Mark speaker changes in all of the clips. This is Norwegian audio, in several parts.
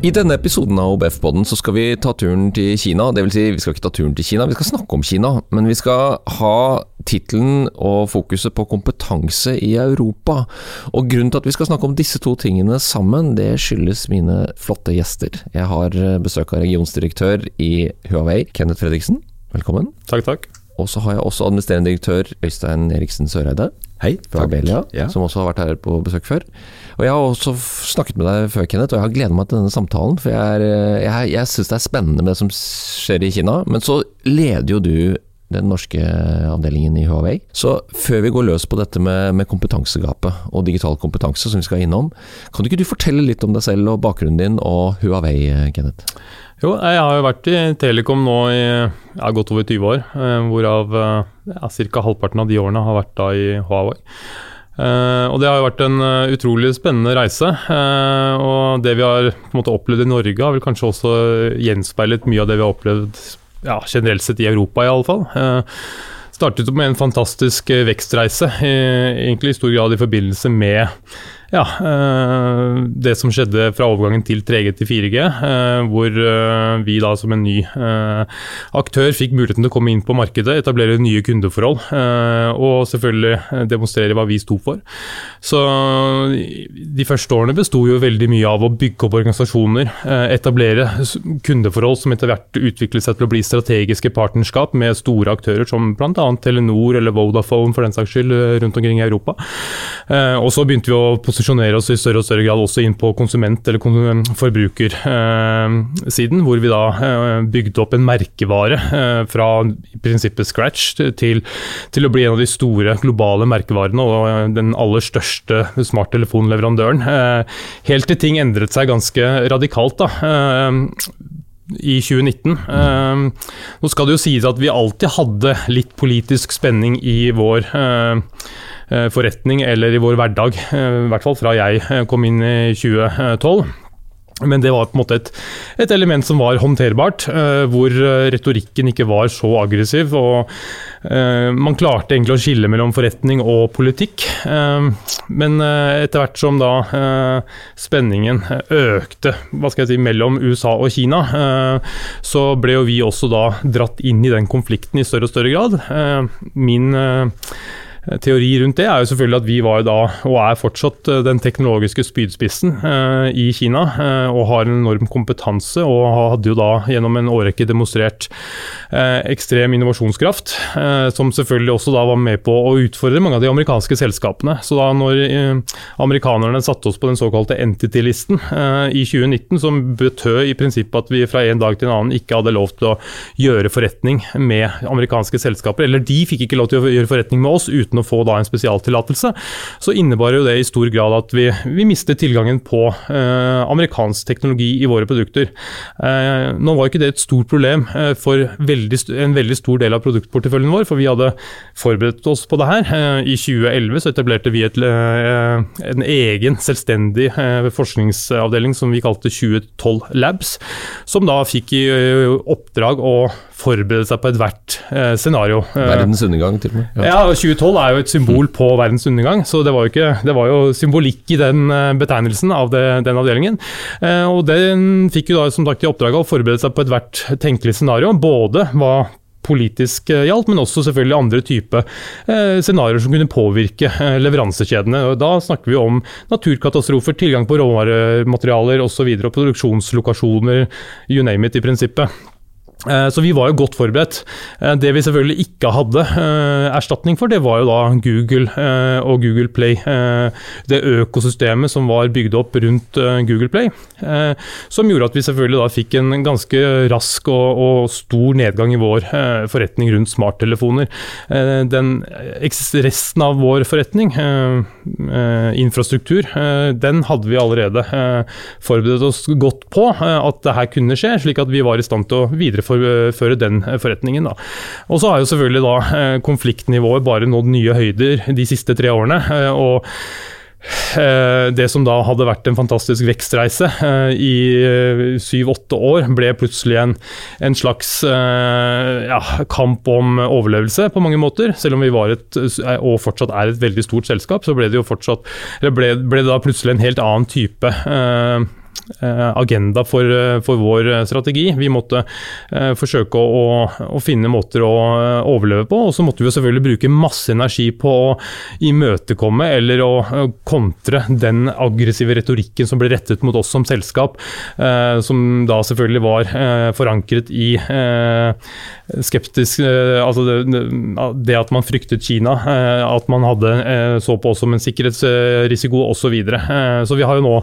Speaker 1: I denne episoden av OBF-podden så skal vi ta turen til Kina. Vil si, vi skal ikke ta turen til Kina, vi skal snakke om Kina. Men vi skal ha tittelen og fokuset på kompetanse i Europa. Og grunnen til at vi skal snakke om disse to tingene sammen, det skyldes mine flotte gjester. Jeg har besøk av regionsdirektør i Huawei, Kenneth Fredriksen. Velkommen.
Speaker 2: Takk, takk.
Speaker 1: Og så har jeg også administrerende direktør Øystein Eriksen Søreide.
Speaker 2: Hei.
Speaker 1: Fra Belia,
Speaker 2: Ja.
Speaker 1: som også har vært her på besøk før. Og Jeg har også snakket med deg før, Kenneth, og jeg har gleda meg til denne samtalen. For jeg, er, jeg, jeg syns det er spennende med det som skjer i Kina. Men så leder jo du den norske avdelingen i Huawei. Så før vi går løs på dette med, med kompetansegapet og digital kompetanse, som vi skal innom, kan ikke du fortelle litt om deg selv og bakgrunnen din og Huawei, Kenneth?
Speaker 2: Jo, jeg har jo vært i Telekom nå i ja, godt over 20 år, eh, hvorav eh, ja, ca. halvparten av de årene har vært da i Huawei. Uh, og Det har jo vært en uh, utrolig spennende reise. Uh, og Det vi har på en måte opplevd i Norge, har vel kanskje også gjenspeilet mye av det vi har opplevd ja, generelt sett i Europa, i alle fall. Startet med en fantastisk vekstreise, egentlig i stor grad i forbindelse med ja, eh, det som skjedde fra overgangen til 3G til 4G, eh, hvor eh, vi da som en ny aktør fikk muligheten til å komme inn på markedet, etablere nye kundeforhold og selvfølgelig demonstrere hva vi sto for. Så de første årene besto jo veldig mye av å bygge opp organisasjoner, etablere kundeforhold som etter hvert utviklet seg til å bli strategiske partnerskap med store aktører som bl.a. Telenor eller Vodafone for den saks skyld rundt omkring i Europa. Og så begynte vi å posisjonere oss i større og større grad også inn på konsument- eller forbrukersiden, hvor vi da eh, bygde opp en merkevare eh, fra i prinsippet scratch til, til å bli en av de store globale merkevarene og eh, den aller største smarttelefonleverandøren. Helt til ting endret seg ganske radikalt. da. I 2019. Eh, nå skal det jo sies at vi alltid hadde litt politisk spenning i vår forretning eller i vår hverdag, eh, i hvert fall fra jeg eh, kom inn i 2012. Men det var på en måte et, et element som var håndterbart, eh, hvor eh, retorikken ikke var så aggressiv. og eh, Man klarte egentlig å skille mellom forretning og politikk. Eh, men eh, etter hvert som da eh, spenningen økte hva skal jeg si, mellom USA og Kina, eh, så ble jo vi også da dratt inn i den konflikten i større og større grad. Eh, min eh, Teori rundt det er jo selvfølgelig at vi var da, og er fortsatt, eh, den teknologiske spydspissen eh, i Kina. eh, og har en enorm kompetanse, og hadde jo da gjennom en årrekke demonstrert eh, ekstrem innovasjonskraft. eh, som selvfølgelig også da var med på å utfordre mange av de amerikanske selskapene. Så da når eh, amerikanerne satte oss på den såkalte Entity-listen eh, i 2019, som betød i prinsippet at vi fra en dag til en annen ikke hadde lov til å gjøre forretning med amerikanske selskaper, eller de fikk ikke lov til å gjøre forretning med oss uten å få da en spesialtillatelse, så innebar jo det i stor grad at vi, vi mistet tilgangen på eh, amerikansk teknologi i våre produkter. Eh, nå var ikke det et stort problem eh, for veldig, en veldig stor del av produktporteføljen vår, for vi hadde forberedt oss på det her. Eh, I 2011 så etablerte vi et, eh, en egen selvstendig eh, forskningsavdeling som vi kalte 2012 Labs, som da fikk i oppdrag å forberede seg på ethvert eh, scenario. Eh,
Speaker 1: Verdens undergang, til og med.
Speaker 2: ja, ja. 2012 er jo et symbol på verdens undergang, så det var jo, ikke, det var jo symbolikk i den eh, betegnelsen av det, den avdelingen. Eh, og den fikk jo da som sagt i oppdrag å forberede seg på ethvert tenkelig scenario, både hva politisk eh, gjaldt, men også selvfølgelig andre typer eh, scenarioer som kunne påvirke eh, leveransekjedene. Og da snakker vi om naturkatastrofer, tilgang på råvarematerialer osv., og, og produksjonslokasjoner, you name it i prinsippet. Eh, Så vi var jo godt forberedt. Eh, Det vi selvfølgelig ikke hadde eh, erstatning for, det var jo da Google og Google Play. Det økosystemet som var bygd opp rundt Google Play. Som gjorde at vi selvfølgelig da fikk en ganske rask og, og stor nedgang i vår forretning rundt smarttelefoner. Den, resten av vår forretning, infrastruktur, den hadde vi allerede forberedt oss godt på at det her kunne skje, slik at vi var i stand til å videreføre den forretningen. Da. Og så har jo selvfølgelig da konfliktnivået bare nådd nye høyder de siste tre årene. og Eh, det som da hadde vært en fantastisk vekstreise eh, i eh, syv-åtte år, ble plutselig en, en slags ja, kamp om overlevelse på mange måter. Selv om vi var et, og fortsatt er et veldig stort selskap, så ble det jo fortsatt ble, ble det da plutselig en helt annen type Eh, agenda for, eh, for, vår eh, strategi. Vi måtte eh, forsøke å, å, finne måter å overleve på, og så måtte vi selvfølgelig bruke masse energi på å imøtekomme eller å kontre den aggressive retorikken som ble rettet mot oss som selskap, eh, som da selvfølgelig var eh, forankret i skeptisk Altså det, det, at man fryktet Kina, at man hadde så på oss som en sikkerhetsrisiko osv. Så, videre. så vi har jo nå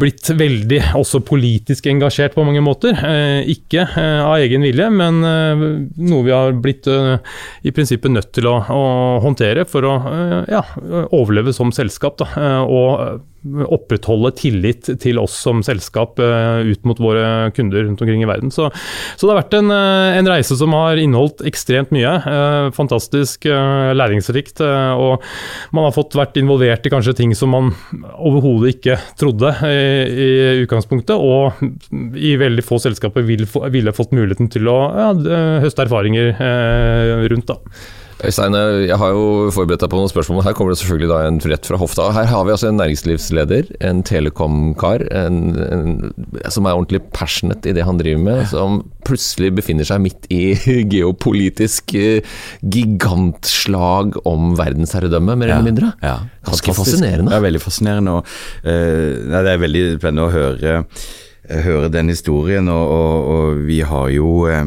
Speaker 2: blitt veldig også politisk engasjert på mange måter. Eh, ikke eh, av egen vilje, men eh, noe vi har blitt i prinsippet nødt til å, å håndtere for å ja, overleve som selskap. Da, og opprettholde tillit til oss som selskap ut mot våre kunder rundt omkring i verden. Så, så det har vært en, en, reise som har inneholdt ekstremt mye. Fantastisk læringsrikt. Og man har fått vært involvert i kanskje ting som man overhodet ikke trodde i, i utgangspunktet og i veldig få selskaper ville, ville fått muligheten til å ja, høste erfaringer eh, rundt. da.
Speaker 1: Øystein, jeg har jo forberedt deg på noen spørsmål. Her kommer det selvfølgelig da en rett fra hofta. Her har vi altså en næringslivsleder, en telekom-kar, som er ordentlig passionate i det han driver med, som plutselig befinner seg midt i geopolitisk eh, gigantslag om verdensherredømme, mer eller mindre.
Speaker 3: Ja,
Speaker 1: Ganske fascinerende.
Speaker 3: Ja, veldig fascinerende. Og, uh, det er veldig spennende å høre høre den historien, og, og, og vi har jo eh,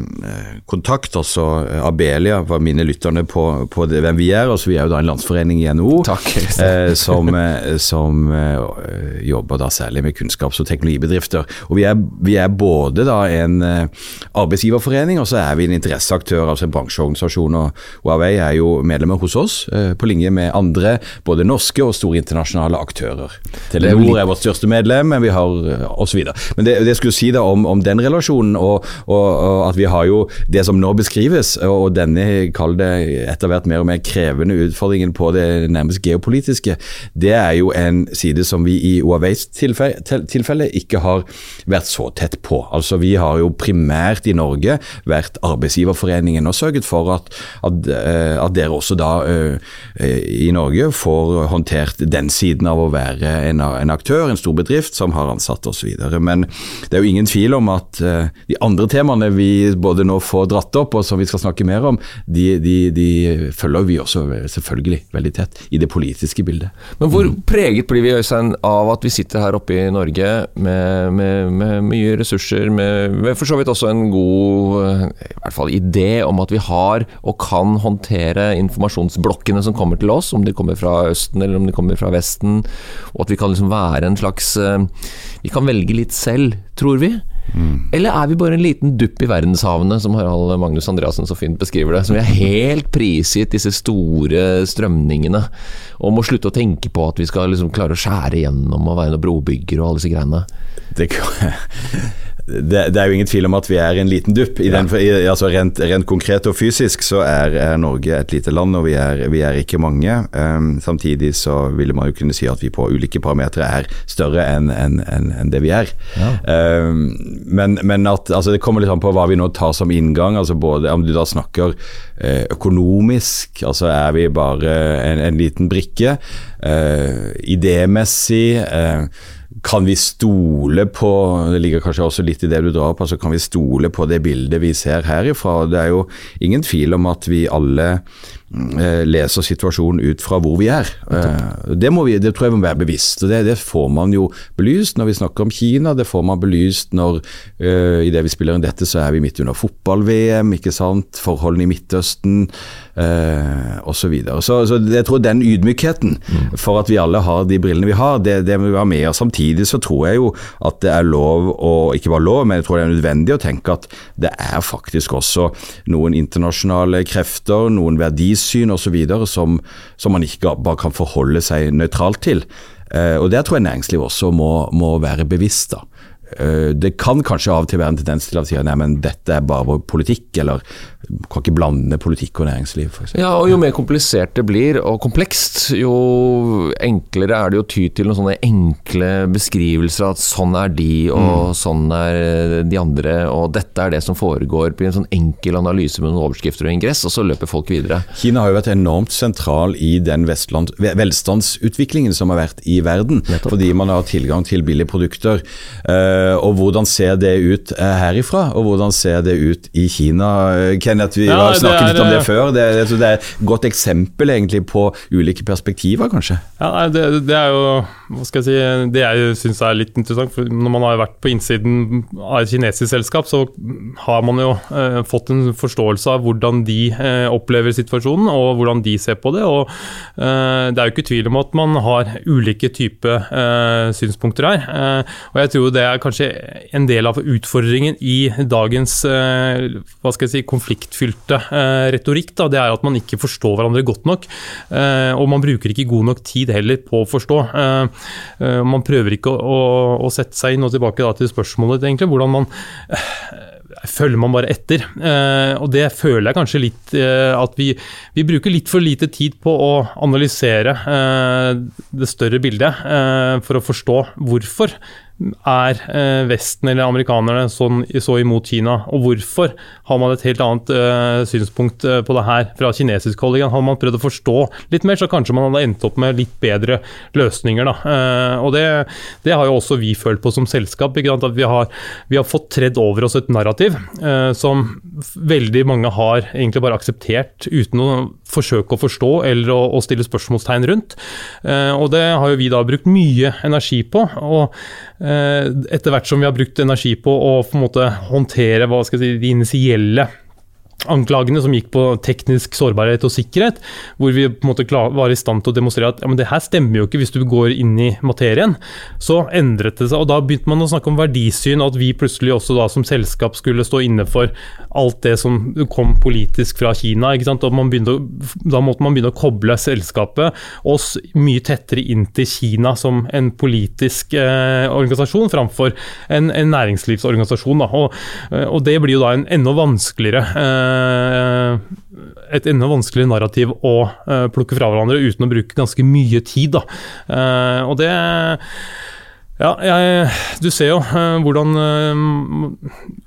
Speaker 3: kontakt. altså Abelia var mine lytterne på, på det, hvem vi er. altså Vi er jo da en landsforening i NHO eh, som, eh, som eh, jobber da særlig med kunnskaps- og teknologibedrifter. Og Vi er, vi er både da en eh, arbeidsgiverforening og så er vi en interesseaktør, altså en bransjeorganisasjon. og Huawei er jo medlemmer hos oss, eh, på linje med andre både norske og store internasjonale aktører. Telenor er vårt største medlem, men vi har osv. Men det, det skulle si da om, om den relasjonen, og, og, og, at vi har jo det som nå beskrives, og denne, kall det etter hvert mer og mer krevende utfordringen på det nærmest geopolitiske, det er jo en side som vi i Huaweis tilfelle, tilfelle ikke har vært så tett på. Altså Vi har jo primært i Norge vært arbeidsgiverforeningen og sørget for at, at, eh, at dere også da uh, i Norge får håndtert den siden av å være en, en aktør, en stor bedrift som har ansatte osv. Men det er jo ingen tvil om at uh, de andre temaene vi både nå får dratt opp, og som vi skal snakke mer om, de, de, de følger vi også selvfølgelig veldig tett i det politiske bildet.
Speaker 1: Men hvor preget blir vi Øystein, av at vi sitter her oppe i Norge med, med, med mye ressurser, med, med, for så vidt også en god eh, i hvert fall idé om at vi har og kan håndtere informasjonsblokkene som kommer til oss, om de kommer fra Østen eller om de kommer fra Vesten, og at vi kan liksom være en slags eh, Vi kan velge litt selv, tror vi. Mm. Eller er vi bare en liten dupp i verdenshavene, som Harald Magnus Andreassen så fint beskriver det? Som vi er helt prisgitt disse store strømningene, og må slutte å tenke på at vi skal liksom klare å skjære igjennom og være noen brobygger og alle disse greiene?
Speaker 3: Det det, det, er jo ingen tvil om at vi er en liten dupp. Ja. altså rent, rent, konkret og fysisk så er, er, Norge et lite land, og vi er, vi er ikke mange. Um, samtidig så ville man jo kunne si at vi på ulike parametere er større enn en, en, en det vi er. Ja. Um, men, men, at altså det kommer litt an på hva vi nå tar som inngang. altså både Om du da snakker uh, økonomisk, altså er vi bare en, en liten brikke. Uh, idémessig. Uh, kan vi stole på Det ligger kanskje også litt i det du drar på. altså Kan vi stole på det bildet vi ser herifra? Det er jo ingen tvil om at vi alle leser situasjonen ut fra hvor vi er. Det det, vi, det tror jeg må være bevisst. og det, det, får man jo belyst når vi snakker om Kina. Det får man belyst når uh, det vi spiller inn dette, så er vi midt under fotball-VM. ikke sant? Forholdene i Midtøsten uh, osv. Så, videre. så Så jeg tror den ydmykheten for at vi alle har de brillene vi har, det, det må vi ha med oss. Samtidig så tror jeg jo at det er lov, og ikke bare lov, men jeg tror det er nødvendig å tenke at det er faktisk også noen internasjonale krefter, noen verdier verdisyn osv. Som, som man ikke bare kan forholde seg nøytralt til. Eh, og Der tror jeg næringslivet også må, må være bevisst. da. Eh, det kan kanskje av og til være en tendens til å si at nei, men dette er bare vår politikk, eller kan ikke blande politikk og næringsliv. For eksempel.
Speaker 1: Ja, og Jo mer komplisert det blir, og komplekst, jo enklere er det å ty til noen sånne enkle beskrivelser at sånn er de, og sånn er de andre, og dette er det som foregår, Blir en sånn enkel analyse med noen overskrifter og ingress, og så løper folk videre.
Speaker 3: Kina har jo vært enormt sentral i den vestland, velstandsutviklingen som har vært i verden,
Speaker 1: Nettopp.
Speaker 3: fordi man har tilgang til billige produkter. Eh, og hvordan ser det ut eh, herifra, og hvordan ser det ut i Kina? Eh, Kenneth, vi
Speaker 2: Ja,
Speaker 3: har snakket
Speaker 2: er,
Speaker 3: litt om det
Speaker 2: eh,
Speaker 3: før. Det, er- det er et godt eksempel egentlig på ulike perspektiver, kanskje.
Speaker 2: Ja, det, det er jo hva skal jeg si, det jeg syns er litt interessant. for Når man har vært på innsiden av et kinesisk selskap, så har man jo eh, fått en forståelse av hvordan de eh, opplever situasjonen og hvordan de ser på det. og eh, Det er jo ikke tvil om at man har ulike typer eh, synspunkter her. Eh, og jeg tror det er kanskje en del av utfordringen i dagens eh, hva skal jeg si, konfliktfylte eh, retorikk. Da, det er at man ikke forstår hverandre godt nok. eh, og man bruker ikke god nok tid heller på å forstå. Man prøver ikke å, å, sette seg inn og tilbake da, til spørsmålet, egentlig, hvordan man følger man bare etter. Og det føler jeg kanskje litt at vi, vi bruker litt for lite tid på å analysere det større bildet for å forstå hvorfor er eh, Vesten eller amerikanerne sånn, så imot Kina, og hvorfor har man et helt annet eh, synspunkt eh, på det her fra kinesisk hold? Har man prøvd å forstå litt mer, så kanskje man hadde endt opp med litt bedre løsninger. Da. Eh, og det, det har jo også vi følt på som selskap. Vi har, vi har fått tredd over oss et narrativ eh, som veldig mange har egentlig bare akseptert uten å forsøke å forstå eller å, å stille spørsmålstegn rundt. Eh, og det har jo vi da brukt mye energi på. og eh, etter hvert som vi har brukt energi på å på en måte håndtere hva skal jeg si, de initielle anklagene som gikk på teknisk sårbarhet og sikkerhet, hvor vi på en måte var i stand til å demonstrere at ja, det her stemmer jo ikke hvis du går inn i materien, så endret det seg. og Da begynte man å snakke om verdisyn, og at vi plutselig også da som selskap skulle stå inne for alt det som kom politisk fra Kina. ikke sant? Å, da måtte man begynne å koble selskapet oss mye tettere inn til Kina som en politisk eh, organisasjon, framfor en, en næringslivsorganisasjon. Da. Og, eh, og det blir jo da en enda vanskeligere eh, et enda vanskelig narrativ å eh, plukke fra hverandre uten å bruke ganske mye tid. Da. Eh, og det ja, jeg, du ser jo eh, hvordan eh,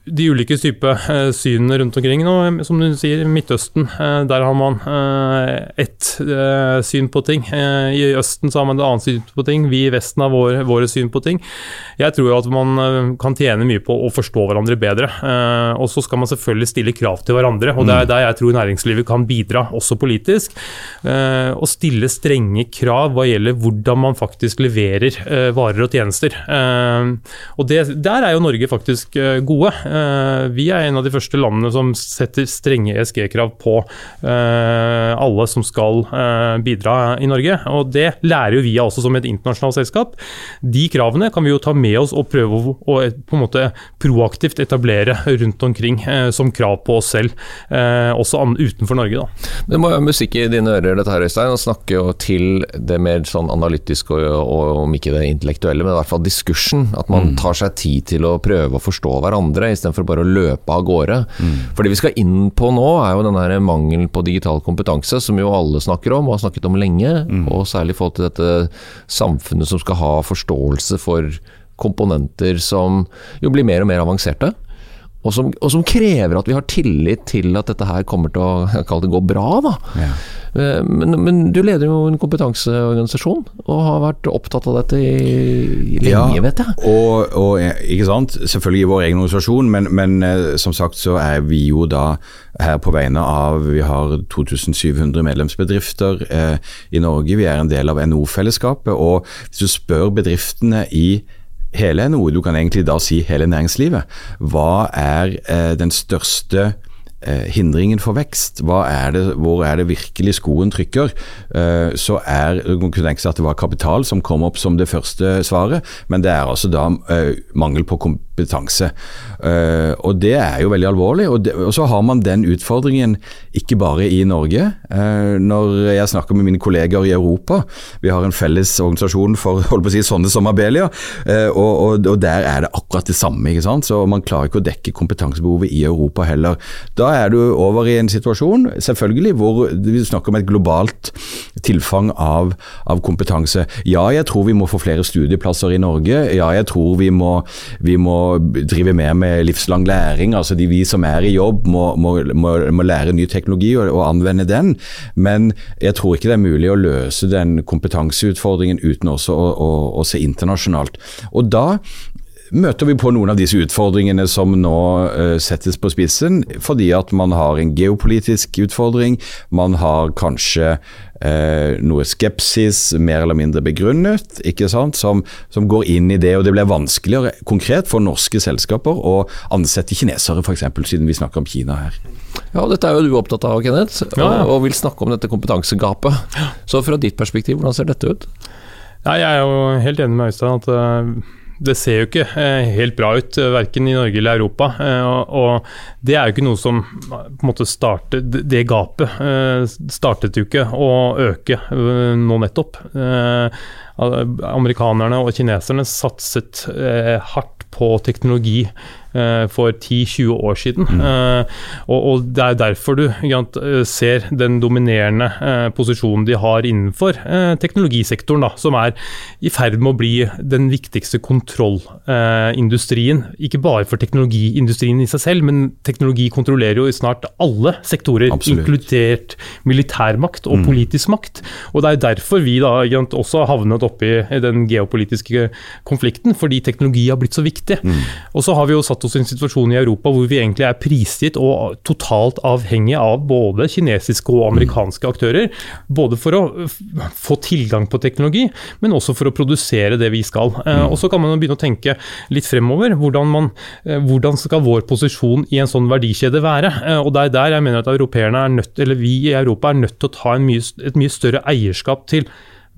Speaker 2: de ulike typer eh, synene rundt omkring nå, som du sier, Midtøsten, eh, der har man eh, ett eh, syn på ting. Eh, I Østen så har man et annet syn på ting. Vi i Vesten har våre, våre syn på ting. Jeg tror at man eh, kan tjene mye på å forstå hverandre bedre. Eh, og så skal man selvfølgelig stille krav til hverandre, og det er der jeg tror næringslivet kan bidra, også politisk. Å stille strenge krav hva gjelder hvordan man faktisk leverer eh, varer og tjenester. Eh, og det, der er jo Norge faktisk eh, gode. Eh, vi er en av de første landene som setter strenge ESG-krav på eh, alle som skal eh, bidra i Norge. Og det lærer jo vi også som et internasjonalt selskap. De kravene kan vi jo ta med oss og prøve å, på en måte proaktivt etablere rundt omkring som krav på oss selv, eh, også utenfor Norge. da.
Speaker 1: Det må jo musikk i dine ører, dette her, Øystein, og snakke jo til det mer sånn analytiske og, og om ikke det intellektuelle, men i hvert fall diskursen. At man tar seg tid til å prøve å forstå hverandre, istedenfor bare å løpe av gårde. For det vi skal inn på nå, er jo den her mangelen på digital kompetanse, som jo alle snakker om og har snakket om lenge. Og særlig i forhold til dette samfunnet som skal ha forståelse for komponenter som jo blir mer og mer avanserte. Og som, og som krever at vi har tillit til at dette her kommer til å det gå bra. da. Ja. Men, men du leder jo en kompetanseorganisasjon, og har vært opptatt av dette i, i lenge, vet jeg.
Speaker 3: Og, og, eh, ikke sant, selvfølgelig i vår egen organisasjon, men, men eh, som sagt så er vi jo da her på vegne av Vi har 2700 medlemsbedrifter eh, i Norge. Vi er en del av NO-fellesskapet. Og hvis du spør bedriftene i hele NHO, du kan egentlig da si hele næringslivet, hva er eh, den største eh, hindringen for vekst. Er det, hvor er det virkelig skoen trykker? Eh, så er, Man kunne tenke seg at det var kapital som kom opp som det første svaret, men det er altså da eh, mangel på kom kompetanse. Uh, og Det er jo veldig alvorlig. Og, det, og, så har man den utfordringen ikke bare i Norge. Uh, når jeg snakker med mine kolleger i Europa, vi har en felles organisasjon for holdt på å si, sånne som Abelia, uh, og, og, og, der er det akkurat det samme. ikke sant? Så Man klarer ikke å dekke kompetansebehovet i Europa heller. Da er du over i en situasjon selvfølgelig hvor vi snakker om et globalt tilfang av, av kompetanse. Ja, jeg tror vi må få flere studieplasser i Norge. Ja, jeg tror vi må, vi må drive mer med livslang læring. altså de Vi som er i jobb må, må, må, må lære ny teknologi og, og, anvende den. Men jeg tror ikke det er mulig å løse den kompetanseutfordringen uten også å, å, å se internasjonalt. Og da møter vi på noen av disse utfordringene som nå uh, settes på spissen, fordi at man har en geopolitisk utfordring. Man har kanskje uh, noe skepsis, mer eller mindre begrunnet, ikke sant, som, som, går inn i det. og Det blir vanskeligere konkret for norske selskaper å ansette kinesere, f.eks., siden vi snakker om Kina her.
Speaker 1: Ja, og Dette er jo du opptatt av, Kenneth, og, ja, ja. og vil snakke om dette kompetansegapet. Så fra ditt perspektiv, hvordan ser dette ut?
Speaker 2: Ja, jeg er jo helt enig med Øystein at uh det ser jo ikke eh, helt bra ut, eh, verken i Norge eller Europa. Eh, og det er jo ikke noe som på en måte startet Det gapet startet jo ikke å øke nå nettopp. Amerikanerne og kineserne satset hardt på teknologi for 10-20 år siden. Mm. Eh, og, og, Det er derfor du sant, eh, ser den dominerende posisjonen de har innenfor teknologisektoren, da, som er i ferd med å bli den viktigste kontrollindustrien. Ikke bare for teknologiindustrien i seg selv, men teknologi kontrollerer jo i snart alle sektorer, Absolutt. inkludert militærmakt og mm. politisk makt. Og Det er derfor vi da sant, også har havnet oppi den geopolitiske konflikten, fordi teknologi har blitt så viktig. Mm. Og så har vi jo satt satt oss i en situasjon i Europa hvor vi egentlig er prisgitt og totalt avhengig av både kinesiske og amerikanske aktører. Både for å få tilgang på teknologi, men også for å produsere det vi skal. Eh, og Så kan man begynne å tenke litt fremover. Hvordan, man, eh, hvordan skal vår posisjon i en sånn verdikjede være? Eh, og Det er der jeg mener at er nødt, eller vi i Europa er nødt til å ta mye, et mye større eierskap til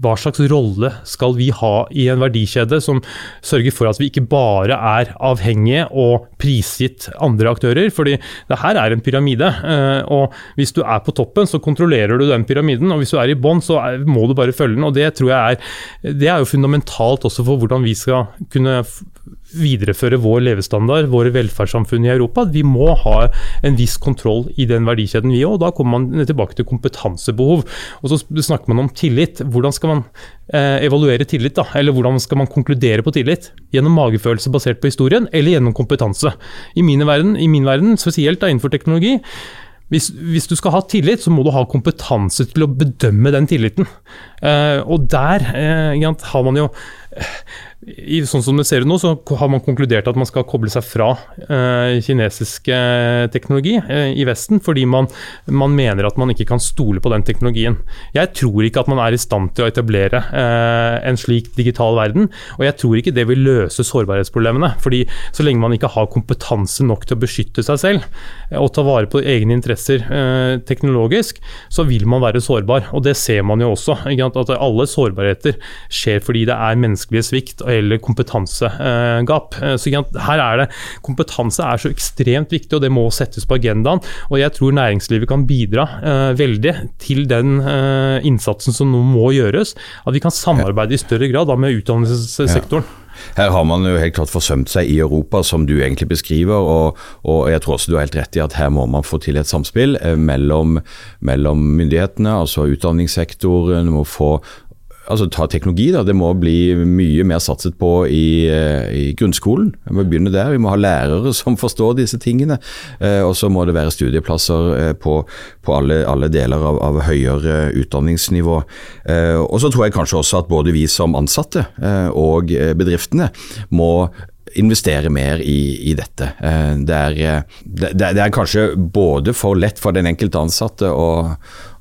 Speaker 2: hva slags rolle skal vi ha i en verdikjede som sørger for at vi ikke bare er avhengige og prisgitt andre aktører? fordi det her er en pyramide. Eh, og Hvis du er på toppen, så kontrollerer du den pyramiden. og Hvis du er i bånn, så må du bare følge den. og Det tror jeg er, det er jo fundamentalt også for hvordan vi skal kunne videreføre vår levestandard, våre velferdssamfunn i Europa. Vi må ha en viss kontroll i den verdikjeden vi òg. Da kommer man tilbake til kompetansebehov. Og så snakker man om tillit. Hvordan skal man eh, evaluere tillit? da? Eller hvordan skal man konkludere på tillit? Gjennom magefølelse basert på historien, eller gjennom kompetanse? I, verden, i min verden, spesielt da innenfor teknologi, hvis, hvis, du skal ha tillit, så må du ha kompetanse til å bedømme den tilliten. Eh, og der eh, har man jo i, sånn som det ser ut nå, så har man konkludert at man skal koble seg fra eh, kinesisk eh, teknologi eh, i Vesten, fordi man, man, mener at man ikke kan stole på den teknologien. Jeg tror ikke at man er i stand til å etablere eh, en slik digital verden, og jeg tror ikke det vil løse sårbarhetsproblemene. fordi så lenge man ikke har kompetanse nok til å beskytte seg selv eh, og ta vare på egne interesser eh, teknologisk, så vil man være sårbar. Og det ser man jo også. At alle sårbarheter skjer fordi det er menneskelig svikt. og eller kompetansegap. Eh, så her er det, Kompetanse er så ekstremt viktig, og det må settes på agendaen. og Jeg tror næringslivet kan bidra uh, veldig til den uh, innsatsen som nå må gjøres. At vi kan samarbeide i større grad da, med utdannelsessektoren.
Speaker 3: Her har man jo helt klart forsømt seg i Europa, som du egentlig beskriver. Og, og, jeg tror også du har helt rett i at her må man få til et samspill mellom, mellom myndighetene, altså utdanningssektoren. må få altså ta teknologi, da. Det må bli mye mer satset på i, eh, i grunnskolen. Vi må begynne der. Vi må ha lærere som forstår disse tingene. Eh, og så må det være studieplasser eh, på, på alle, alle, deler av, av høyere utdanningsnivå. Eh, og så tror jeg kanskje også at både vi som ansatte eh, og bedriftene må investere mer i, i dette. Det er, det, det er, kanskje både for lett for den enkelte ansatte å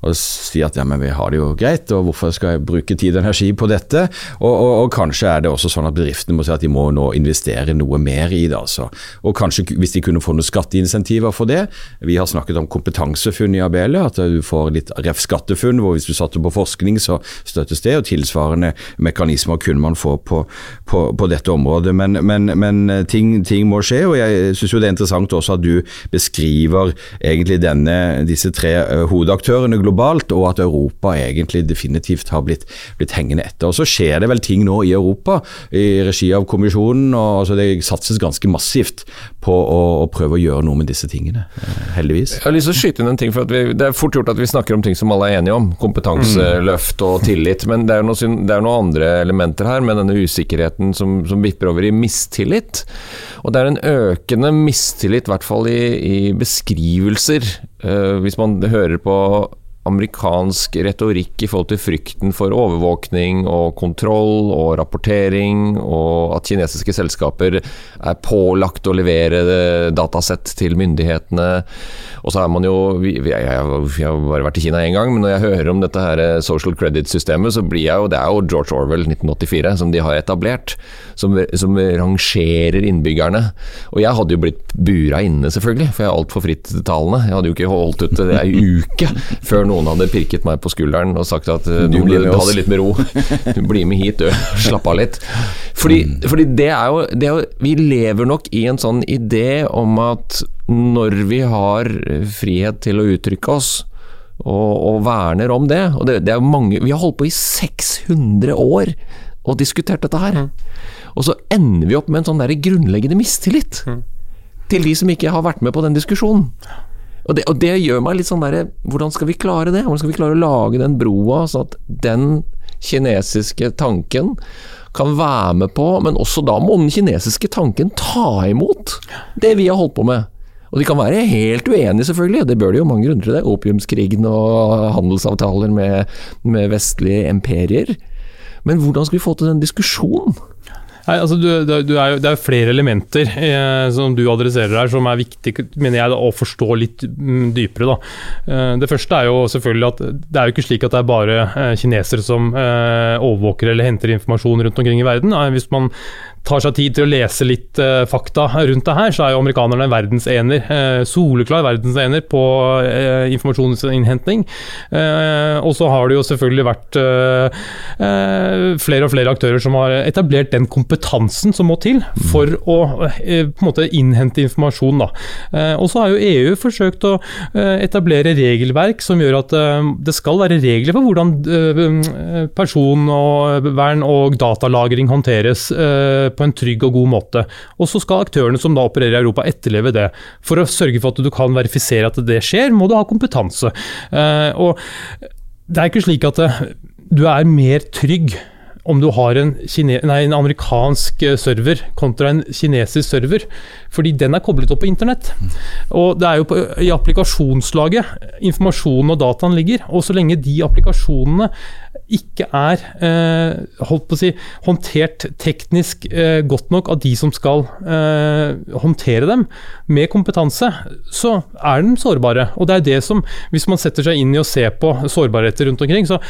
Speaker 3: og si at ja, men vi har det jo greit, og hvorfor skal jeg bruke tid og energi på dette? Og, og, og kanskje er det også sånn at bedriftene må si at de må nå investere noe mer i det. altså. Og kanskje hvis de kunne få noen skatteinsentiver for det. Vi har snakket om kompetansefunn i Abelia, at du får litt ref skattefunn, hvor hvis du satser på forskning, så støttes det, og tilsvarende mekanismer kunne man få på, på, på dette området. Men, men, men ting, ting, må skje, og jeg syns det er interessant også at du beskriver egentlig denne, disse tre uh, hovedaktørene globalt, og at Europa egentlig definitivt har blitt, blitt, hengende etter. Og Så skjer det vel ting nå i Europa, i regi av kommisjonen. og altså Det satses ganske massivt på å, å prøve å gjøre noe med disse tingene, uh, heldigvis.
Speaker 1: Jeg har lyst til å skyte inn en ting, for vi, Det er fort gjort at vi snakker om ting som alle er enige om. Kompetanseløft og tillit. Men det er, jo noen noe andre elementer her, med denne usikkerheten som, som vipper over i mistillit. Og det er en økende mistillit, i hvert fall i, i beskrivelser. Uh, hvis man hører på amerikansk retorikk i forhold til frykten for overvåkning og kontroll og rapportering, og at kinesiske selskaper er pålagt å levere datasett til myndighetene. Og så er man jo Jeg, har bare vært i Kina én gang, men når jeg hører om dette her social credit-systemet, så blir jeg jo Det er jo George Orwell 1984 som de har etablert, som, som rangerer innbyggerne. Og jeg hadde jo blitt bura inne, selvfølgelig, for jeg er altfor frittalende. Jeg hadde jo ikke holdt ut ei uke før noen hadde pirket meg på skulderen og sagt at du må ta det litt med ro. Du blir med hit, du. Slapp av litt. Fordi, fordi det, er jo, det er jo Vi lever nok i en sånn idé om at når vi har frihet til å uttrykke oss, og, og verner om det. Og det, det, er mange Vi har holdt på i 600 år og diskutert dette her. Og så ender vi opp med en sånn der grunnleggende mistillit mm. til de som ikke har vært med på den diskusjonen. Og det, og det gjør meg litt sånn derre Hvordan skal vi klare det? Hvordan skal vi klare å lage den broa, sånn at den kinesiske tanken kan være med på, men også da må den kinesiske tanken ta imot det vi har holdt på med. Og de kan være helt uenige, selvfølgelig, det bør de jo mange grunner til det. Opiumskrigen og handelsavtaler med, med vestlige imperier. Men hvordan skal vi få til den diskusjonen?
Speaker 2: Nei, altså du, du er jo, det er jo flere elementer eh, som du adresserer her, som er viktig mener jeg, da, å forstå litt mm, dypere. Da. Eh, det første er jo selvfølgelig at det er jo ikke slik at det er bare eh, kinesere som eh, overvåker eller henter informasjon rundt omkring i verden. Hvis man tar seg tid til å lese litt uh, fakta rundt det her, så er jo amerikanerne verdensener. Uh, soleklar verdensener på uh, informasjonsinnhenting. og så har det jo selvfølgelig vært flere og flere aktører som har etablert den kompetansen som må til for å på en måte innhente informasjon. Da. og så har jo EU forsøkt å etablere regelverk som gjør at det skal være regler for hvordan personvern og datalagring håndteres på en trygg og god måte. Og så skal aktørene som da opererer i Europa etterleve det. For å sørge for at du kan verifisere at det skjer, må du ha kompetanse. Eh, og det er ikke slik at eh, du er mer trygg om du har en, nei, en, amerikansk eh, server kontra en kinesisk server, fordi den er koblet opp på internett. Og det er jo på, i applikasjonslaget informasjonen og dataen ligger. Og så lenge de applikasjonene ikke er eh, holdt på å si, håndtert teknisk eh, godt nok av de som skal eh, håndtere dem, med kompetanse, så er den sårbare. Og det er det som, hvis man setter seg inn i å se på sårbarheter rundt omkring, så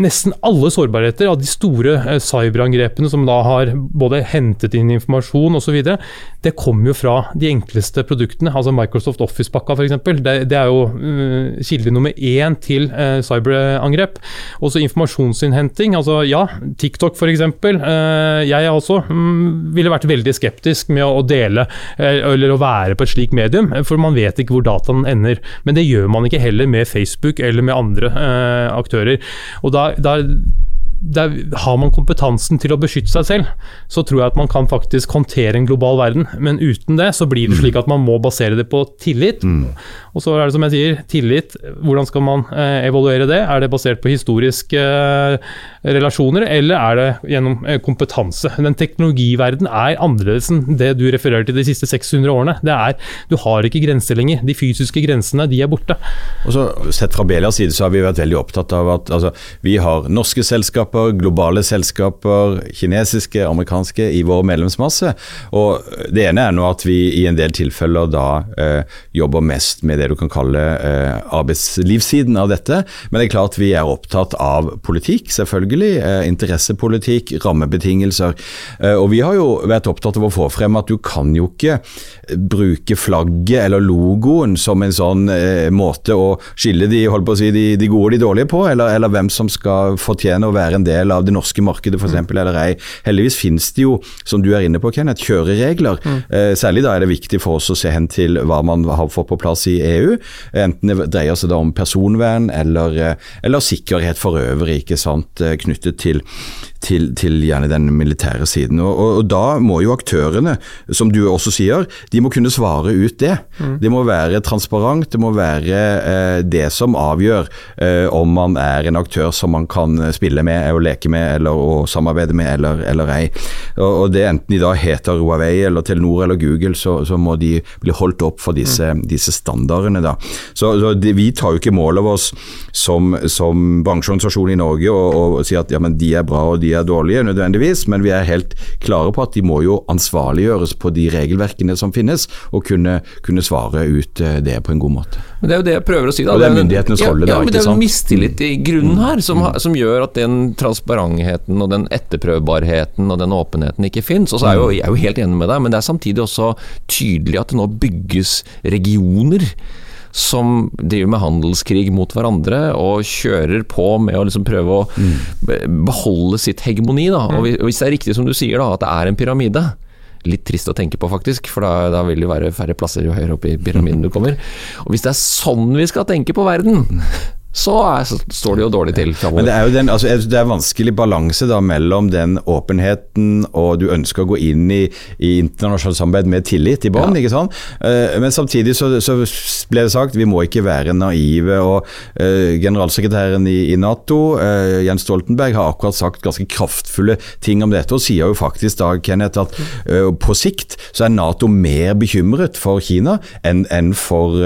Speaker 2: nesten alle sårbarheter av de store cyberangrepene som da har både hentet inn informasjon osv., det kommer jo fra de enkleste produktene. altså Microsoft Office-pakka f.eks. Det, det er jo uh, kilde nummer én til uh, cyberangrep. Også informasjonsinnhenting. altså Ja, TikTok f.eks. Uh, jeg også um, ville vært veldig skeptisk med å, dele eller å være på et slikt medium, for man vet ikke hvor dataen ender. Men det gjør man ikke heller med Facebook eller med andre aktører. Og da, da der har man kompetansen til å beskytte seg selv, så tror jeg at man kan faktisk håndtere en global verden. Men uten det så blir det slik at man må basere det på tillit. Mm. Og så er det som jeg sier, tillit. Hvordan skal man eh, evaluere det? Er det basert på historiske eh, relasjoner, eller er det gjennom eh, kompetanse? Den teknologiverden er annerledes enn det du refererer til de siste 600 årene. Det er, du har ikke grenser lenger. De fysiske grensene, de er borte.
Speaker 3: Og så Sett fra Belias side så har vi vært veldig opptatt av at altså, vi har norske selskaper selskaper, globale selskaper, kinesiske, amerikanske, i vår medlemsmasse. Og Det ene er nå at vi i en del tilfeller da eh, jobber mest med det du kan kalle eh, arbeidslivssiden av dette. Men det er klart vi er opptatt av politikk, selvfølgelig. Eh, interessepolitikk, rammebetingelser. Eh, og vi har jo vært opptatt av å få frem at du kan jo ikke bruke flagget eller logoen som en sånn eh, måte å skille de, holdt på å si, de, de gode og de dårlige på, eller, eller, hvem som skal fortjene å være en del av det norske markedet f.eks. eller ei. Heldigvis finnes det jo, som du er inne på Kenneth, kjøreregler. Mm. Eh, særlig da er det viktig for oss å se hen til hva man har fått på plass i EU. Enten det dreier seg da om personvern eller, eh, eller sikkerhet for øvrig, ikke sant, eh, knyttet til til, til, gjerne den militære siden. Og, og, og, Da må jo aktørene, som du også sier, de må kunne svare ut det. Mm. Det må være transparent, det må være eh, det som avgjør eh, om man er en aktør som man kan spille med og leke med eller og samarbeide med eller, eller ei. Og, og, det Enten de da heter Huawei eller Telenor eller Google, så, så må de bli holdt opp for disse, mm. disse standardene. da. Så, så de, Vi tar jo ikke mål av oss som, som bransjeorganisasjon i Norge og, og sier at ja, men de er bra og de er dårlige nødvendigvis, men vi er helt klare på at de må jo ansvarliggjøres på de regelverkene som finnes, og kunne, kunne svare ut eh, det på en god måte.
Speaker 1: Men Det er jo det jeg prøver å si. Da.
Speaker 3: Og det er myndighetenes rolle,
Speaker 1: ja, ja,
Speaker 3: men
Speaker 1: Det er jo mistillit i grunnen her, som, mm. som, gjør at den transparentheten og den etterprøvbarheten og den åpenheten ikke fins. Og så er jo, jeg er jo helt enig med deg, men det er samtidig også tydelig at det nå bygges regioner som driver med handelskrig mot hverandre og kjører på med å liksom prøve å mm. beholde sitt hegemoni. Da. Og hvis det er riktig som du sier, da, at det er en pyramide, litt trist å tenke på, faktisk. For da, da, vil det være færre plasser jo høyere opp i pyramiden du kommer. Og hvis det er sånn vi skal tenke på verden, så, er, så, står det jo dårlig til
Speaker 3: Men det er jo den, altså, det er vanskelig balanse da mellom den åpenheten og du ønsker å gå inn i, i internasjonalt samarbeid med tillit i bånn. Ja. Uh, men samtidig så, så, ble det sagt vi må ikke være naive. og uh, Generalsekretæren i, i Nato, uh, Jens Stoltenberg, har akkurat sagt ganske kraftfulle ting om dette, og sier jo faktisk da, Kenneth, at på sikt så er Nato mer bekymret for Kina enn en for,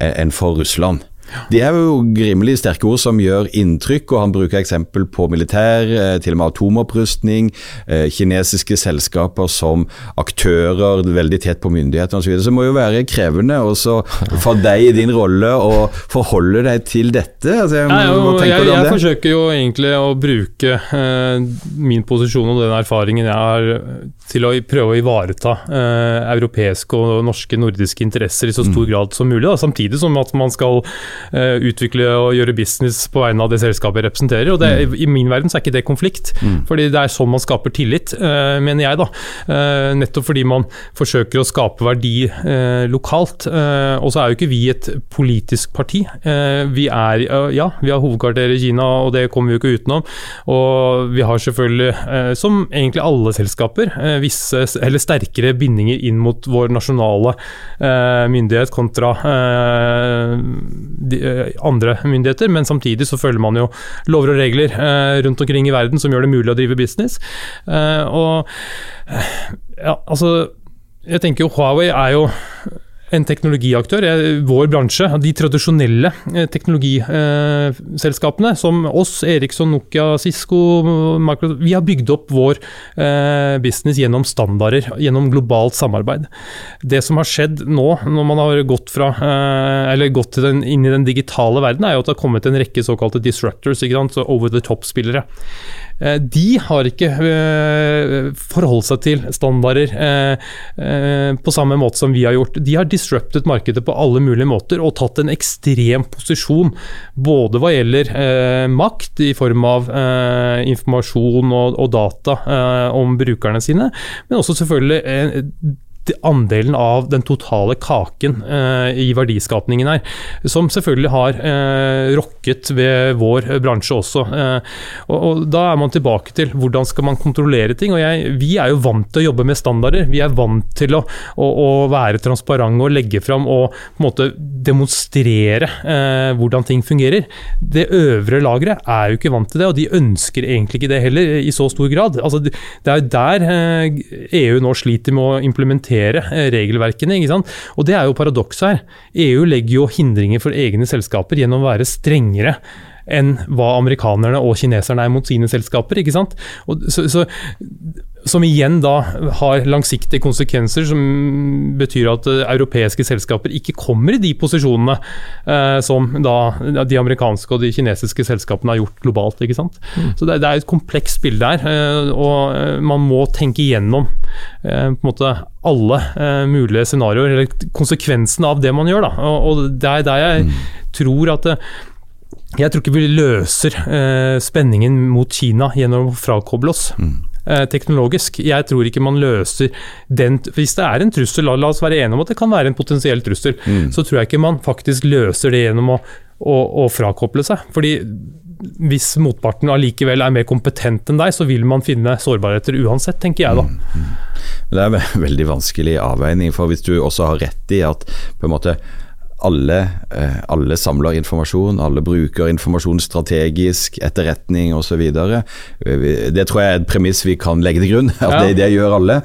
Speaker 3: enn for Russland. De er jo grimelig sterke ord som gjør inntrykk, og han bruker eksempel på militær, eh, til og med atomopprustning, eh, kinesiske selskaper som aktører veldig tett på myndighetene osv. Så, videre. så det må jo være krevende også for deg i din rolle å forholde deg til dette. Altså,
Speaker 2: jeg, jo, jeg, jeg forsøker jo egentlig å bruke eh, min posisjon og den erfaringen jeg har til å prøve å ivareta eh, europeiske og norske nordiske interesser i så stor mm. grad som mulig. Da. Samtidig som at man skal utvikle og gjøre business på vegne av det selskapet representerer. og det, mm. I min verden så er ikke det konflikt, mm. fordi det er sånn man skaper tillit, uh, mener jeg. da. Uh, nettopp fordi man forsøker å skape verdi lokalt. og så er jo ikke vi et politisk parti. vi er ja, vi har hovedkvarter i Kina, og det kommer vi jo ikke utenom. Og vi har selvfølgelig, som egentlig alle selskaper, visse eller sterkere bindinger inn mot vår nasjonale myndighet kontra de, andre myndigheter, men samtidig så følger man jo lover og regler rundt omkring i verden som gjør det mulig å drive business. Og ja, altså jeg tenker jo Huawei er jo en teknologiaktør. Vår bransje, de tradisjonelle eh, teknologiselskapene som oss, Eriksson, Nokia, Cisco, Microsoft, vi har bygd opp vår eh, business gjennom standarder, gjennom globalt samarbeid. Det som har skjedd nå, når man har gått, fra, eh, gått inn i den digitale verden, er jo at det har kommet en rekke såkalte disruptors, over the top-spillere. Eh, de har ikke eh, forholdt seg til standarder eh, på samme måte som vi har gjort. De har disruptet markedet på alle mulige måter og tatt en ekstrem posisjon. Både hva gjelder makt i form av informasjon og, data om brukerne sine, men også selvfølgelig andelen av den totale kaken eh, i verdiskapningen her. Som selvfølgelig har eh, rokket ved vår bransje også. Eh, og, og, Da er man tilbake til hvordan skal man kontrollere ting. og jeg, Vi er jo vant til å jobbe med standarder. Vi er vant til å, å, å være transparente og legge fram og på en måte demonstrere eh, hvordan ting fungerer. Det øvre lageret er jo ikke vant til det, og de ønsker egentlig ikke det heller i så stor grad. Altså, det er jo der EU eh, e nå sliter med å implementere håndtere eh, regelverkene. ikke sant? Og det er jo paradokset her. EU legger jo hindringer for egne selskaper gjennom å være strengere enn hva amerikanerne og kineserne er mot sine selskaper. ikke sant? Og så, så som igjen da har langsiktige konsekvenser, som betyr at uh, europeiske selskaper ikke kommer i de posisjonene eh, som da de amerikanske og de kinesiske selskapene har gjort globalt. ikke sant? Mm. Så det, det, er et komplekst bilde her, uh, og man må tenke igjennom på en måte alle mulige scenarioer, eller konsekvensene av det man gjør. da, og, og Det er der jeg mm. tror at jeg tror ikke vi løser spenningen mot Kina gjennom å frakoble oss. Mm. Eh, teknologisk. Jeg tror ikke man løser den Hvis det er en trussel, la oss være enige om at det kan være en potensiell trussel, mm. så tror jeg ikke man faktisk løser det gjennom å, å, å frakoble seg. Fordi hvis motparten allikevel er mer kompetent enn deg, så vil man finne sårbarheter uansett, tenker jeg da. Mm. mm.
Speaker 3: Det er en veldig vanskelig avveining, for hvis du også har rett i at på en måte alle, eh, alle, samler informasjon, alle bruker informasjon strategisk, etterretning osv. Det tror jeg er et premiss vi kan legge til grunn, at ja. det, det, gjør alle.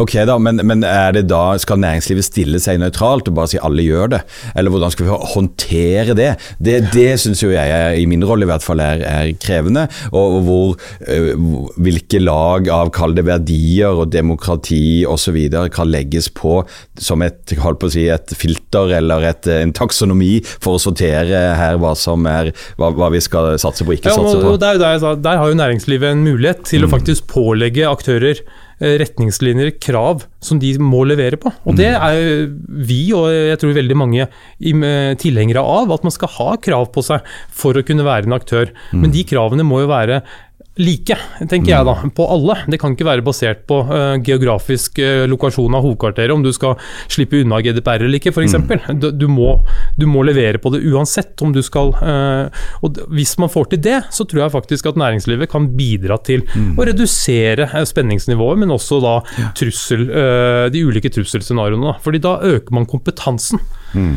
Speaker 3: Ok da, men, men, det da, skal næringslivet stille seg nøytralt og bare si alle gjør det? Eller hvordan skal vi håndtere det? Det, det syns jo jeg, er, i min rolle i hvert fall, er, er krevende. Og, og hvor, eh, hvilke lag av, kall det verdier og demokrati osv. kan legges på som et, på å si, et filter eller et en taksonomi for å sortere her hva som er hva, hva vi skal satse på og ikke ja, satse på.
Speaker 2: Der, der, der, har jo næringslivet en mulighet til mm. å faktisk pålegge aktører eh, retningslinjer, krav, som de må levere på. Og Det mm. er vi, og jeg tror veldig mange, tilhengere av. At man skal ha krav på seg for å kunne være en aktør. Men mm. de kravene må jo være like, tenker jeg da, på alle. Det kan ikke være basert på uh, geografisk uh, lokasjon av hovedkvarteret, om du skal slippe unna GDPR eller ikke, f.eks. Mm. Du, du, må, du må levere på det uansett om du skal uh, og Hvis man får til det, så tror jeg faktisk at næringslivet kan bidra til mm. å redusere spenningsnivået, men også da trussel, de ulike trusselscenarioene. Fordi da øker man kompetansen. Mm.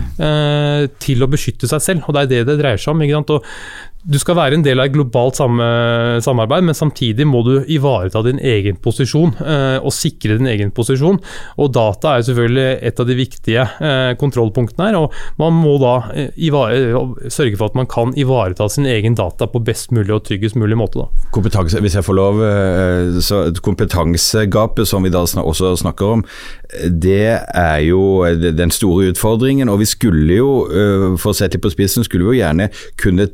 Speaker 2: til å beskytte seg selv, og det er det det dreier seg om. ikke sant? Og du skal være en del av et globalt samarbeid, men samtidig må du ivareta din egen posisjon eh, og sikre din egen posisjon. Og Data er selvfølgelig et av de viktige eh, kontrollpunktene her. og Man må da eh, sørge for at man kan ivareta sin egen data på best mulig og tryggest mulig måte. Da.
Speaker 3: Kompetanse, hvis jeg får lov, så Kompetansegapet som vi da også snakker om, det er jo den store utfordringen. og vi skulle jo, for å sette litt på spissen, skulle vi jo gjerne kunnet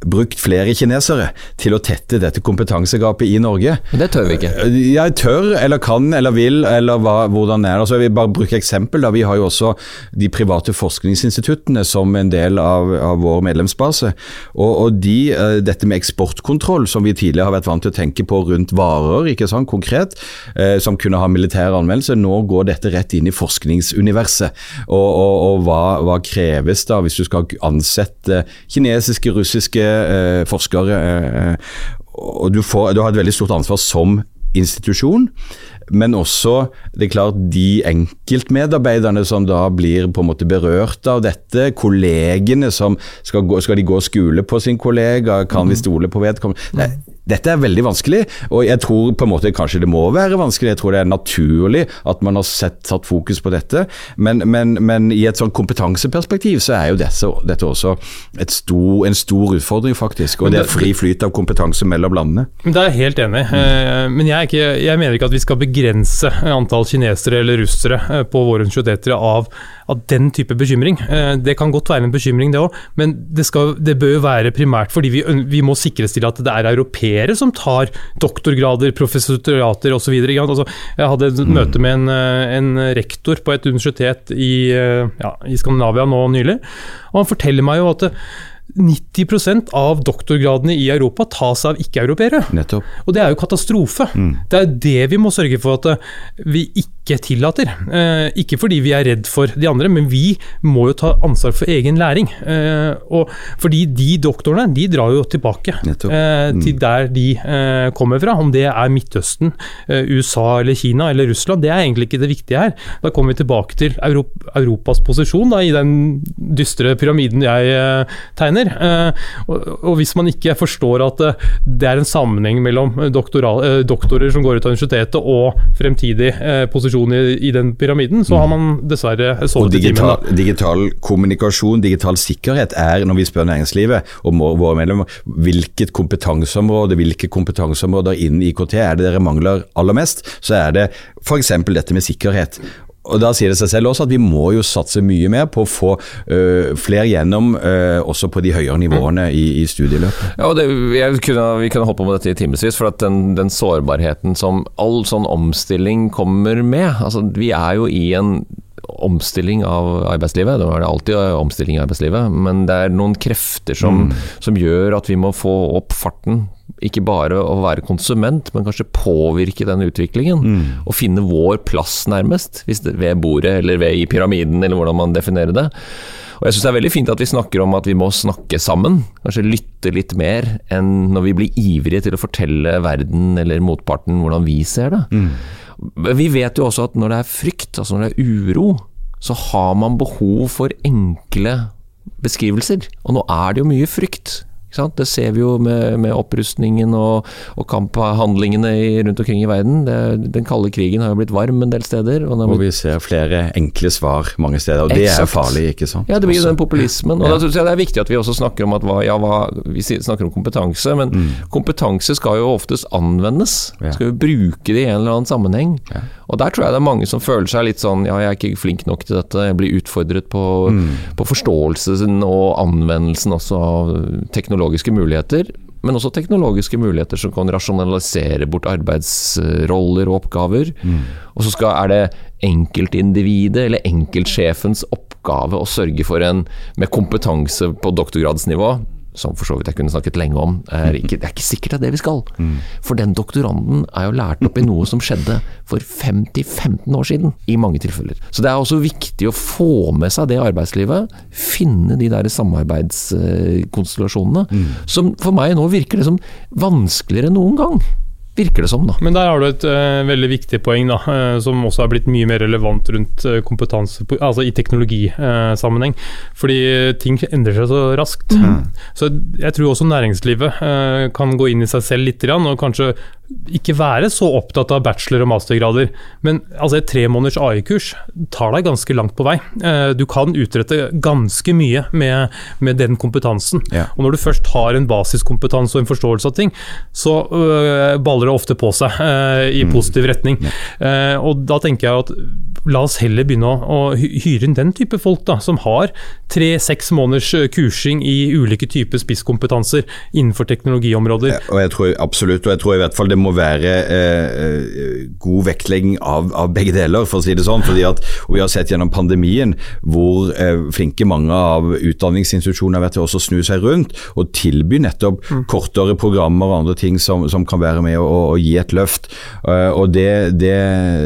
Speaker 3: brukt flere kinesere til å tette dette kompetansegapet i Norge.
Speaker 1: Det tør vi ikke.
Speaker 3: Jeg tør, eller kan, eller vil, eller hva, hvordan er det. Altså, jeg vil bare bruke eksempel. Da. Vi har jo også de private forskningsinstituttene som en del av, av vår medlemsbase. Og, og de, eh, dette med eksportkontroll, som vi tidligere har vært vant til å tenke på rundt varer, ikke sant, konkret, eh, som kunne ha militær anvendelse, nå går dette rett inn i forskningsuniverset. Og, og, og hva, hva, kreves da hvis du skal ansette kinesiske, russiske eh, forskere. Eh, og du, får, du har et veldig stort ansvar som institusjon men også det er klart de enkeltmedarbeiderne som da blir på en måte berørt av dette. Kollegene som skal, gå, skal de gå skole på sin kollega, kan vi stole på vedkommende? Dette er veldig vanskelig, og jeg tror på en måte kanskje det må være vanskelig. Jeg tror det er naturlig at man har sett, satt fokus på dette, men, men, men i et sånn kompetanseperspektiv så er jo dette, dette også stor, en stor utfordring, faktisk. Og det er fri flyt av kompetanse mellom landene.
Speaker 2: Det er jeg helt enig i, eh, men jeg, ikke, jeg mener ikke at vi skal begrense antall kinesere eller russere eh, på våre universiteter av av den type bekymring. Eh, det kan godt være en bekymring, det òg, men det, skal, det, bør jo være primært fordi vi, vi må sikres til at det er europeere som tar doktorgrader, professorater osv. Altså, jeg hadde et mm. møte med en, eh, en, rektor på et universitet i, eh, ja, i Skandinavia nå nylig, og han forteller meg jo at 90% av doktorgradene i Europa tas av ikke-europeere. Og det er jo katastrofe. Mm. Det er det vi må sørge for at eh, vi ikke tillater. Eh, ikke fordi vi er redd for de andre, men vi må jo ta ansvar for egen læring. Eh, og fordi de doktorene de drar jo tilbake eh, mm. til der de kommer fra. Om det er Midtøsten, USA eller Kina eller Russland, det er egentlig ikke det viktige her. Da kommer vi tilbake til Europa, Europas posisjon da, i den dystre pyramiden jeg tegner. Eh, og, hvis man ikke forstår at det er en sammenheng mellom doktorer som går ut av universitetet og fremtidig eh, posisjon i, i, den pyramiden, så har man dessverre sovet i timen.
Speaker 3: Da. digital kommunikasjon, digital sikkerhet er, når vi spør næringslivet og våre medlemmer, hvilket kompetanseområde, hvilke kompetanseområder innen IKT er det dere mangler aller mest, så er det f.eks. dette med sikkerhet. Og Da sier det seg selv også at vi må jo satse mye mer på å få øh, flere gjennom, øh, også på de høyere nivåene i, i studieløpet.
Speaker 1: Ja, og det, kunne, Vi kunne holdt på med dette i timevis, for at den, den, sårbarheten som all sånn omstilling kommer med altså Vi er jo i en omstilling av arbeidslivet. Det er alltid omstilling i arbeidslivet, men det er noen krefter som, mm. som gjør at vi må få opp farten ikke bare å være konsument, men kanskje påvirke den utviklingen. Mm. Og finne vår plass, nærmest. Det, ved bordet eller ved i pyramiden, eller hvordan man definerer det. Og jeg syns det er veldig fint at vi snakker om at vi må snakke sammen. Kanskje lytte litt mer enn når vi blir ivrige til å fortelle verden eller motparten hvordan vi ser det. Mm. Vi vet jo også at når det er frykt, altså når det er uro, så har man behov for enkle beskrivelser. Og nå er det jo mye frykt. Det ser vi jo med, med opprustningen og, og kamphandlingene i, rundt omkring i verden. Det, den kalde krigen har jo blitt varm en del steder.
Speaker 3: Og, og vi ser flere enkle svar mange steder, og det er farlig, ikke sant?
Speaker 1: Ja, det blir jo den populismen. Og ja. da synes jeg det er viktig at vi også snakker om at ja, hva, vi snakker om kompetanse, men mm. kompetanse skal jo oftest anvendes. Ja. Skal jo bruke det i en eller annen sammenheng. Ja. Og der tror jeg det er mange som føler seg litt sånn ja, jeg er ikke flink nok til dette, jeg blir utfordret på, mm. på forståelsen og anvendelsen også av teknologi teknologiske muligheter, men også teknologiske muligheter som kan rasjonalisere bort arbeidsroller og oppgaver. Mm. Og så skal, er det enkeltindividet eller enkeltsjefens oppgave å sørge for en med kompetanse på doktorgradsnivå som for så vidt jeg kunne snakket lenge om, er ikke, det er ikke sikkert det er det vi skal. Mm. For den doktoranden er jo lært opp i noe som skjedde for 50-15 år siden, i mange tilfeller. Så det er også viktig å få med seg det arbeidslivet, finne de der samarbeidskonstellasjonene, mm. som for meg nå virker det som vanskeligere enn noen gang virker det som. da.
Speaker 2: Men der har du et uh, veldig viktig poeng, da, uh, som også er blitt mye mer relevant rundt uh, kompetanse, altså i teknologisammenheng. fordi ting endrer seg så raskt. Mm. Så jeg tror også næringslivet kan gå inn i seg selv litt, og kanskje ikke være så opptatt av bachelor- og mastergrader. Men altså, et tre måneders AI-kurs tar deg ganske langt på vei. Du kan utrette ganske mye med, med den kompetansen. Ja. Og når du først har en basiskompetanse og en forståelse av ting, så baller det ofte på seg øh, i mm. positiv retning. Eh, og da tenker jeg at la oss heller begynne å, hyre inn den type folk da, som har tre-seks måneders eh, kursing i ulike typer spisskompetanser innenfor teknologiområder.
Speaker 3: Ja, og jeg tror Absolutt, og jeg tror i hvert fall det må være eh, eh, god vektlegging av, av, begge deler, for å si det sånn. fordi at og Vi har sett gjennom pandemien hvor eh, flinke mange av utdanningsinstitusjonene har vært til å snu seg rundt og tilby nettopp mm. kortere programmer og andre ting som, som kan være med å, å gi et løft. Uh, og det, det,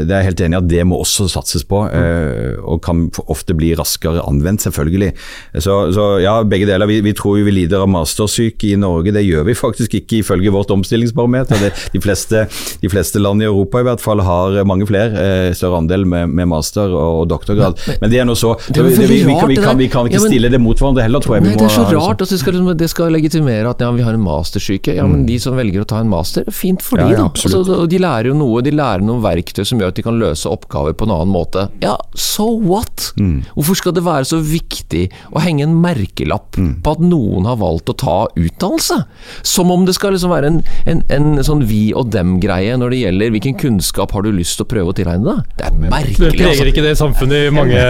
Speaker 3: det, er jeg helt enig i at det må også satses på, uh, og kan ofte bli raskere anvendt, selvfølgelig. Så, så ja, begge deler. Vi, vi, tror vi lider av mastersyke i Norge, det gjør vi faktisk ikke ifølge vårt omstillingsbarometer. de, fleste, de, fleste, land i Europa i hvert fall har mange flere, uh, større andel med, med master og, og doktorgrad. Men, men, det er noe så det, vi, vi, kan, vi, kan, vi, kan, ikke stille det mot hverandre heller, tror jeg.
Speaker 1: Nei, det er så rart Altså, det skal, liksom, det skal legitimere at ja, vi har en mastersyke. Ja, men mm. de som velger å ta en master, fint for ja, de, da. Altså, de lærer jo noe, de lærer noen verktøy som gjør at de kan løse oppgaver på en annen måte. Ja, so what? Mm. Hvorfor skal det være så viktig å henge en merkelapp mm. på at noen har valgt å ta utdannelse? Som om det skal liksom være en, en, en sånn vi og dem-greie når det gjelder hvilken kunnskap har du lyst til å prøve å tilegne deg? Det er merkelig.
Speaker 2: Det preger altså. ikke det samfunnet i mange,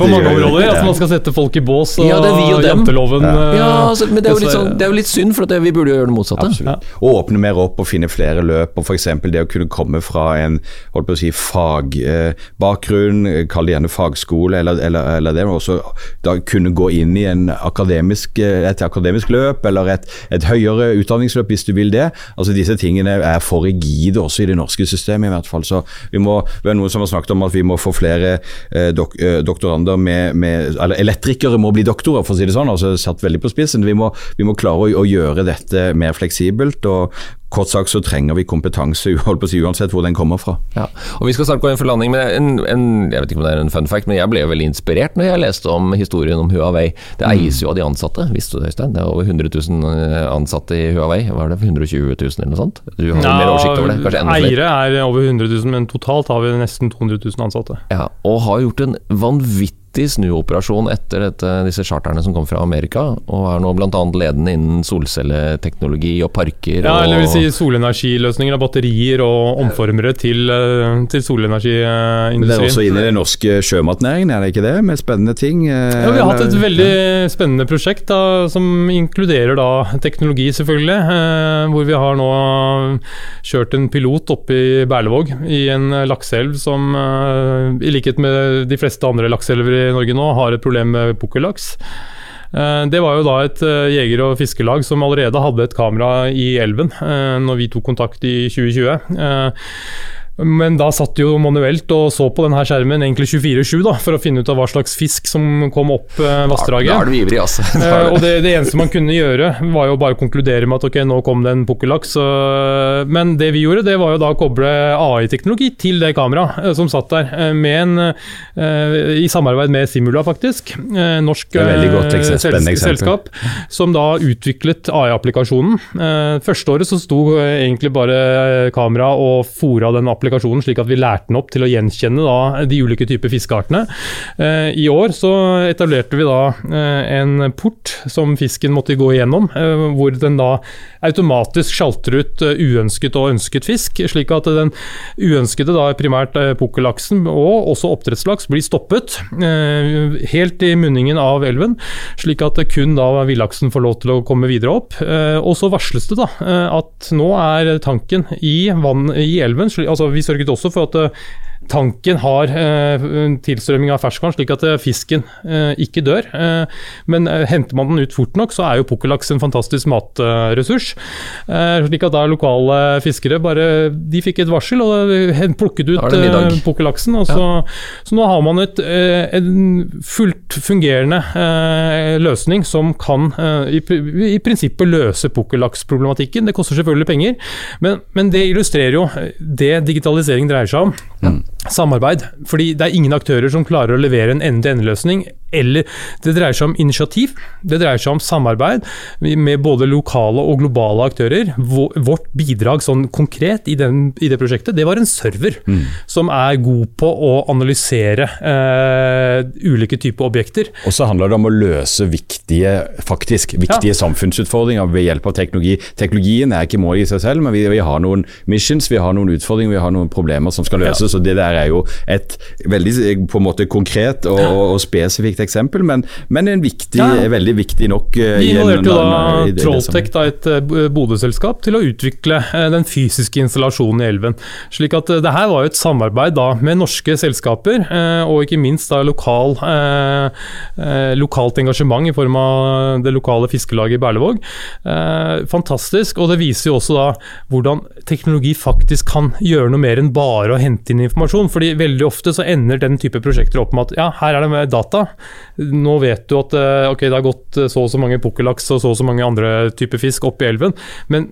Speaker 2: på mange områder? At man skal sette folk i bås og,
Speaker 1: ja, det er vi og dem.
Speaker 2: janteloven
Speaker 1: Ja, ja altså, men det er, jo litt sånn, det er jo litt synd, for vi burde jo gjøre det motsatte.
Speaker 3: Ja. Og åpne mer opp og finne flere løp, og f.eks. det å kunne komme fra en holdt på å si, fagbakgrunn, eh, kall det gjerne fagskole, eller, eller, eller det, men også da kunne gå inn i akademisk, eh, et akademisk løp, eller et, et, høyere utdanningsløp, hvis du vil det. Altså Disse tingene er for rigide også i det norske systemet, i hvert fall. Så vi må, det er noen som har snakket om at vi må få flere eh, dok, eh, doktorander med, med, Eller elektrikere må bli doktorer, for å si det sånn. altså Satt veldig på spissen. Vi må, vi må klare å, å gjøre dette mer fleksibelt. og kort sagt så trenger vi kompetanse holdt på å si, uansett hvor den kommer fra.
Speaker 1: Ja, og Vi skal snart gå inn for landing, men en, en, jeg vet ikke om det er en fun fact, men jeg ble jo veldig inspirert når jeg leste om historien om Huawei. Det eies jo av de ansatte, visste du det Øystein? Det er over 100 000 ansatte i Huawei. Hva er det 120 000 eller noe sånt? Du har ja, mer oversikt over det? Kanskje enda flere?
Speaker 2: Eiere er over 100 000, men totalt har vi nesten 200 000 ansatte.
Speaker 1: Ja, Og har gjort en vanvittig vanvittig snuoperasjon etter dette, disse charterne som kom fra Amerika, og er nå bl.a. ledende innen solcelleteknologi og parker.
Speaker 2: Ja, eller vil si solenergiløsninger av batterier og omformere til, eh, til solenergiindustrien.
Speaker 3: Det er også inn i den norske sjømatnæringen, er det ikke det? Med spennende ting?
Speaker 2: Eh, ja, vi har hatt et veldig spennende prosjekt da, som inkluderer da teknologi, selvfølgelig. Eh, hvor vi har nå kjørt en pilot oppe i Berlevåg, i en lakseelv som i likhet med de fleste andre lakseelver i Norge nå har et problem med pukkellaks. Eh, det var jo da et eh, jeger- og fiskelag som allerede hadde et kamera i elven eh, når vi tok kontakt i 2020. Men da satt de jo manuelt og så på denne skjermen egentlig 24-7 da, for å finne ut av hva slags fisk som kom opp eh, vassdraget.
Speaker 1: Da er du ivrig, altså.
Speaker 2: eh, og det, det, eneste man kunne gjøre, var jo bare å konkludere med at ok, nå kom det en pukkellaks. Men det vi gjorde, det var jo da å koble AI-teknologi til det kameraet eh, som satt der, med en, i samarbeid med Simula, faktisk. Norsk selskap som da utviklet AI-applikasjonen. første året så sto egentlig bare kamera og fora den applikasjonen applikasjonen, slik at vi lærte den opp til å gjenkjenne da, de ulike typer fiskeartene. Eh, I år så etablerte vi da eh, en port som fisken måtte gå igjennom, eh, hvor den da automatisk sjalter ut uønsket og ønsket fisk, slik at den uønskede, da primært pukkellaksen og også oppdrettslaks, blir stoppet helt i munningen av elven, slik at kun da villaksen får lov til å komme videre opp. Og så varsles det da at nå er tanken i, vann, i elven, altså vi sørget også for at eh, tanken har en tilstrømming av ferskvann, slik at eh, fisken eh, ikke dør. Eh, men eh, henter man den ut fort nok, så er jo pukkellaks en fantastisk matressurs. slik at da lokale fiskere bare De fikk et varsel og plukket ut pukkellaksen. Så, ja. så, nå har man et, en fullt fungerende løsning som kan i, i prinsippet løse pukkellaksproblematikken. Det koster selvfølgelig penger, men, men det illustrerer jo det digitalisering dreier seg om. Mm samarbeid. Fordi det er ingen aktører som klarer å levere en ende-til-ende-løsning. Eller det dreier seg om initiativ, det dreier seg om samarbeid med både lokale og globale aktører. Vårt bidrag sånn konkret i, den, i det prosjektet, det var en server mm. som er god på å analysere eh, ulike typer objekter.
Speaker 3: Og så handler det om å løse viktige, faktisk, viktige ja. samfunnsutfordringer ved hjelp av teknologi. Teknologien er ikke mål i seg selv, men vi, vi, har noen missions, vi har noen utfordringer, vi har noen problemer som skal løses. Ja. og det der er jo et veldig på en måte konkret og, og spesifikt eksempel, men, men en viktig, ja. veldig viktig nok.
Speaker 2: Uh, Vi involverte jo da Trolltech, da, et uh, Bodø-selskap, til å utvikle uh, den fysiske installasjonen i elven. Slik at det her var jo et samarbeid da med norske selskaper, og ikke minst da lokal, lokalt engasjement i form av det lokale fiskelaget i Berlevåg. fantastisk, og det viser jo også da hvordan teknologi faktisk kan gjøre noe mer enn bare å hente inn informasjon. fordi veldig ofte så ender den type prosjekter opp med at ja, her er det med data. Nå vet du at eh, ok, det har gått så og så mange pukkellaks og så og så mange andre typer fisk opp i elven, men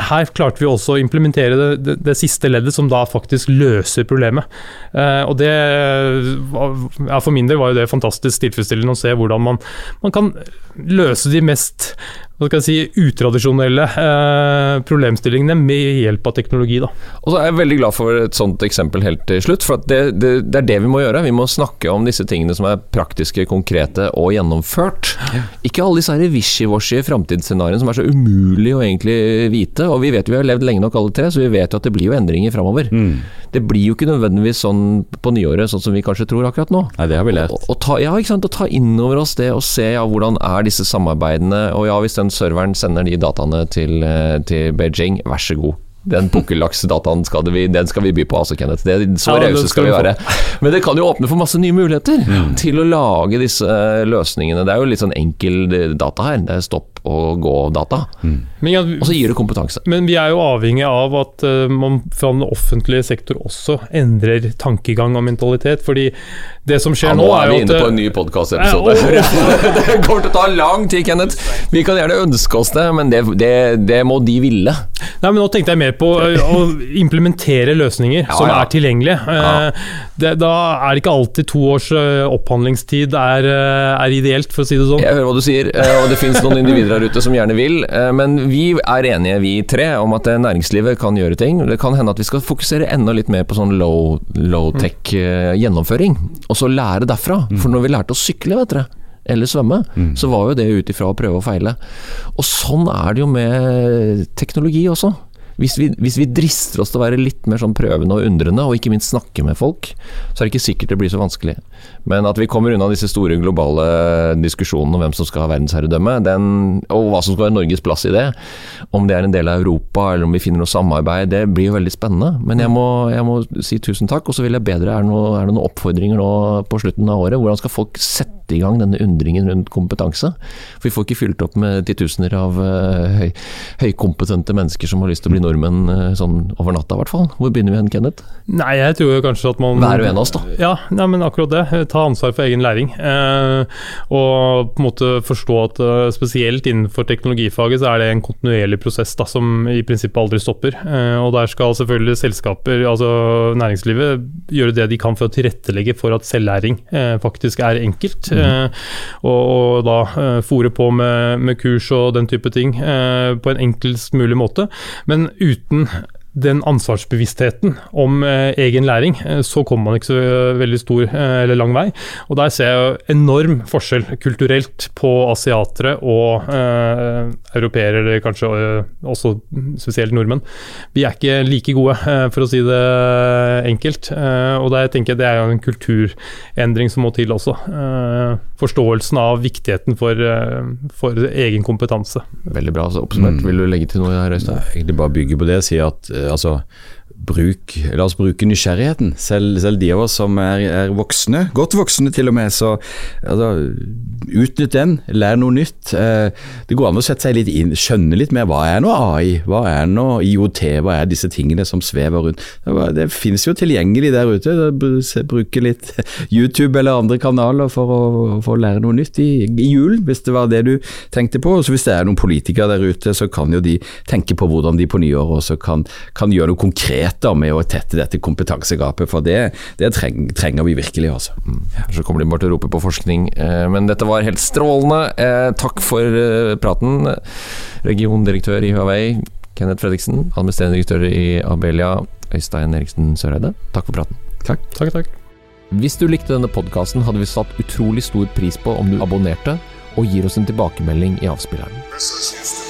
Speaker 2: her klarte vi også å implementere det, det, det, siste leddet, som da faktisk løser problemet. Eh, og det, ja, For min del var jo det fantastisk tilfredsstillende å se hvordan man, man kan løse de mest hva skal jeg si, utradisjonelle eh, problemstillingene med hjelp av teknologi. Da.
Speaker 1: Og så er jeg veldig glad for et sånt eksempel helt til slutt. For det, det, det, er det vi må gjøre. Vi må snakke om disse tingene som er praktiske, konkrete og gjennomført. Ja. Ikke alle disse wishy-washy framtidsscenarioene som er så umulig å egentlig vite. Og vi vet jo vi har levd lenge nok alle tre, så vi vet jo at det blir jo endringer framover. Mm. Det blir jo ikke nødvendigvis sånn på nyåret, sånn som vi kanskje tror akkurat nå.
Speaker 3: Nei, det har vi lært.
Speaker 1: Og, og ta, ja, ikke sant? Å ta inn over oss det og se ja, hvordan er disse samarbeidene. Og ja, hvis den serveren sender de dataene til, eh, til Beijing, vær så god. Den pukkellaksdataen skal, den skal vi by på, altså, Kenneth. Det, så ja, rause skal vi være. Men det kan jo åpne for masse nye muligheter mm. til å lage disse eh, løsningene. Det er jo litt sånn enkel data her. Det er stopp og gå-data.
Speaker 2: Mm. ja,
Speaker 1: Og så gir det kompetanse.
Speaker 2: men vi er jo avhengig av at uh, man fra den offentlige sektor også endrer tankegang og mentalitet. fordi det som skjer
Speaker 1: Ja,
Speaker 2: nå,
Speaker 1: nå er
Speaker 2: er
Speaker 1: vi inne på
Speaker 2: eh,
Speaker 1: en ny podkastepisode.
Speaker 2: Ja,
Speaker 1: det kommer til å ta lang tid, Kenneth. Vi kan gjerne ønske oss det, men det, det, det må de ville.
Speaker 2: Nei, men Nå tenkte jeg mer på eh, å implementere løsninger som er tilgjengelige. Det, da er det ikke alltid to års opphandlingstid er, er ideelt, for å si det sånn.
Speaker 1: Jeg hører hva du sier, og det finnes noen individer der ute som gjerne vil. eh, Men vi er enige, vi tre, om at eh, næringslivet kan gjøre ting. Det kan hende at vi skal fokusere enda litt mer på sånn low, low-tech eh, gjennomføring, og så lære derfra. For når vi lærte å sykle, vet dere, eller svømme, så var jo det ut ifra å prøve og feile. Og sånn er det jo med teknologi også. Hvis vi, hvis vi drister oss til å være litt mer sånn prøvende og undrende, og ikke minst snakke med folk, så er det ikke sikkert det blir så vanskelig. Men at vi kommer unna disse store globale diskusjonene om hvem som skal ha verdensherredømme, den, og hva som skal være Norges plass i det, om det er en del av Europa eller om vi finner noe samarbeid, det blir jo veldig spennende. Men jeg må, jeg må si tusen takk, og så vil jeg bedre, er det, noe, er det noen oppfordringer nå på slutten av året? Hvordan skal folk sette i gang denne undringen rundt kompetanse? For vi får ikke fylt opp med titusener av eh, høy, høykompetente mennesker som har lyst til å bli nordmenn eh, sånn over natta, i hvert fall. Hvor begynner vi hen, Kenneth?
Speaker 2: Nei, jeg tror jo kanskje at man
Speaker 1: Hver og en av oss, da.
Speaker 2: Ja, nei, men akkurat det. Ta ansvar for egen læring. Eh, og på en måte forstå at eh, spesielt innenfor teknologifaget så er det en kontinuerlig prosess da, som i prinsippet aldri stopper. Eh, og der skal selvfølgelig selskaper, altså næringslivet, gjøre det de kan for å tilrettelegge for at selvlæring eh, faktisk er enkelt. Eh, og, og da eh, fòre på med, med kurs og den type ting eh, på en enklest mulig måte. Men uten den ansvarsbevisstheten om eh, egen læring, eh, så kommer man ikke så eh, veldig stor eh, eller lang vei. Og Der ser jeg enorm forskjell kulturelt på asiatere og eh, europeere, eller kanskje også spesielt nordmenn. Vi er ikke like gode, eh, for å si det enkelt. Eh, og der tenker jeg Det er en kulturendring som må til også. Eh, forståelsen av viktigheten for, eh, for egen kompetanse.
Speaker 1: Veldig bra så oppsummert. Vil du legge til noe her, Øystein?
Speaker 3: egentlig bare bygge på det og si at altså bruk, la oss bruke nysgjerrigheten. Selv, selv de av oss som er, er voksne, godt voksne til og med, så altså, utnytt den, lær noe nytt. Eh, det går an å sette seg litt inn, skjønne litt mer hva er nå AI, hva er nå IOT, hva er disse tingene som svever rundt. Det, det finnes jo tilgjengelig der ute. Bruke litt YouTube eller andre kanaler for å, for å lære noe nytt i, i julen, hvis det var det du tenkte på. Så hvis det er noen politikere der ute, så kan jo de tenke på hvordan de på nyåret også kan, kan gjøre noe konkret da, med å tette dette kompetansegapet, for det, det treng, trenger vi virkelig. altså.
Speaker 1: Så kommer de bare til å rope på forskning. Eh, Men dette var helt strålende. Eh, Takk for eh, praten, regiondirektør i Huawei, Kenneth Fredriksen, administrerende direktør i Abelia, Øystein Eriksen Søreide. Takk for praten.
Speaker 2: Takk, takk.
Speaker 1: Hvis du likte denne podkasten, hadde vi satt utrolig stor pris på om du abonnerte og gir oss en tilbakemelding i avspilleren.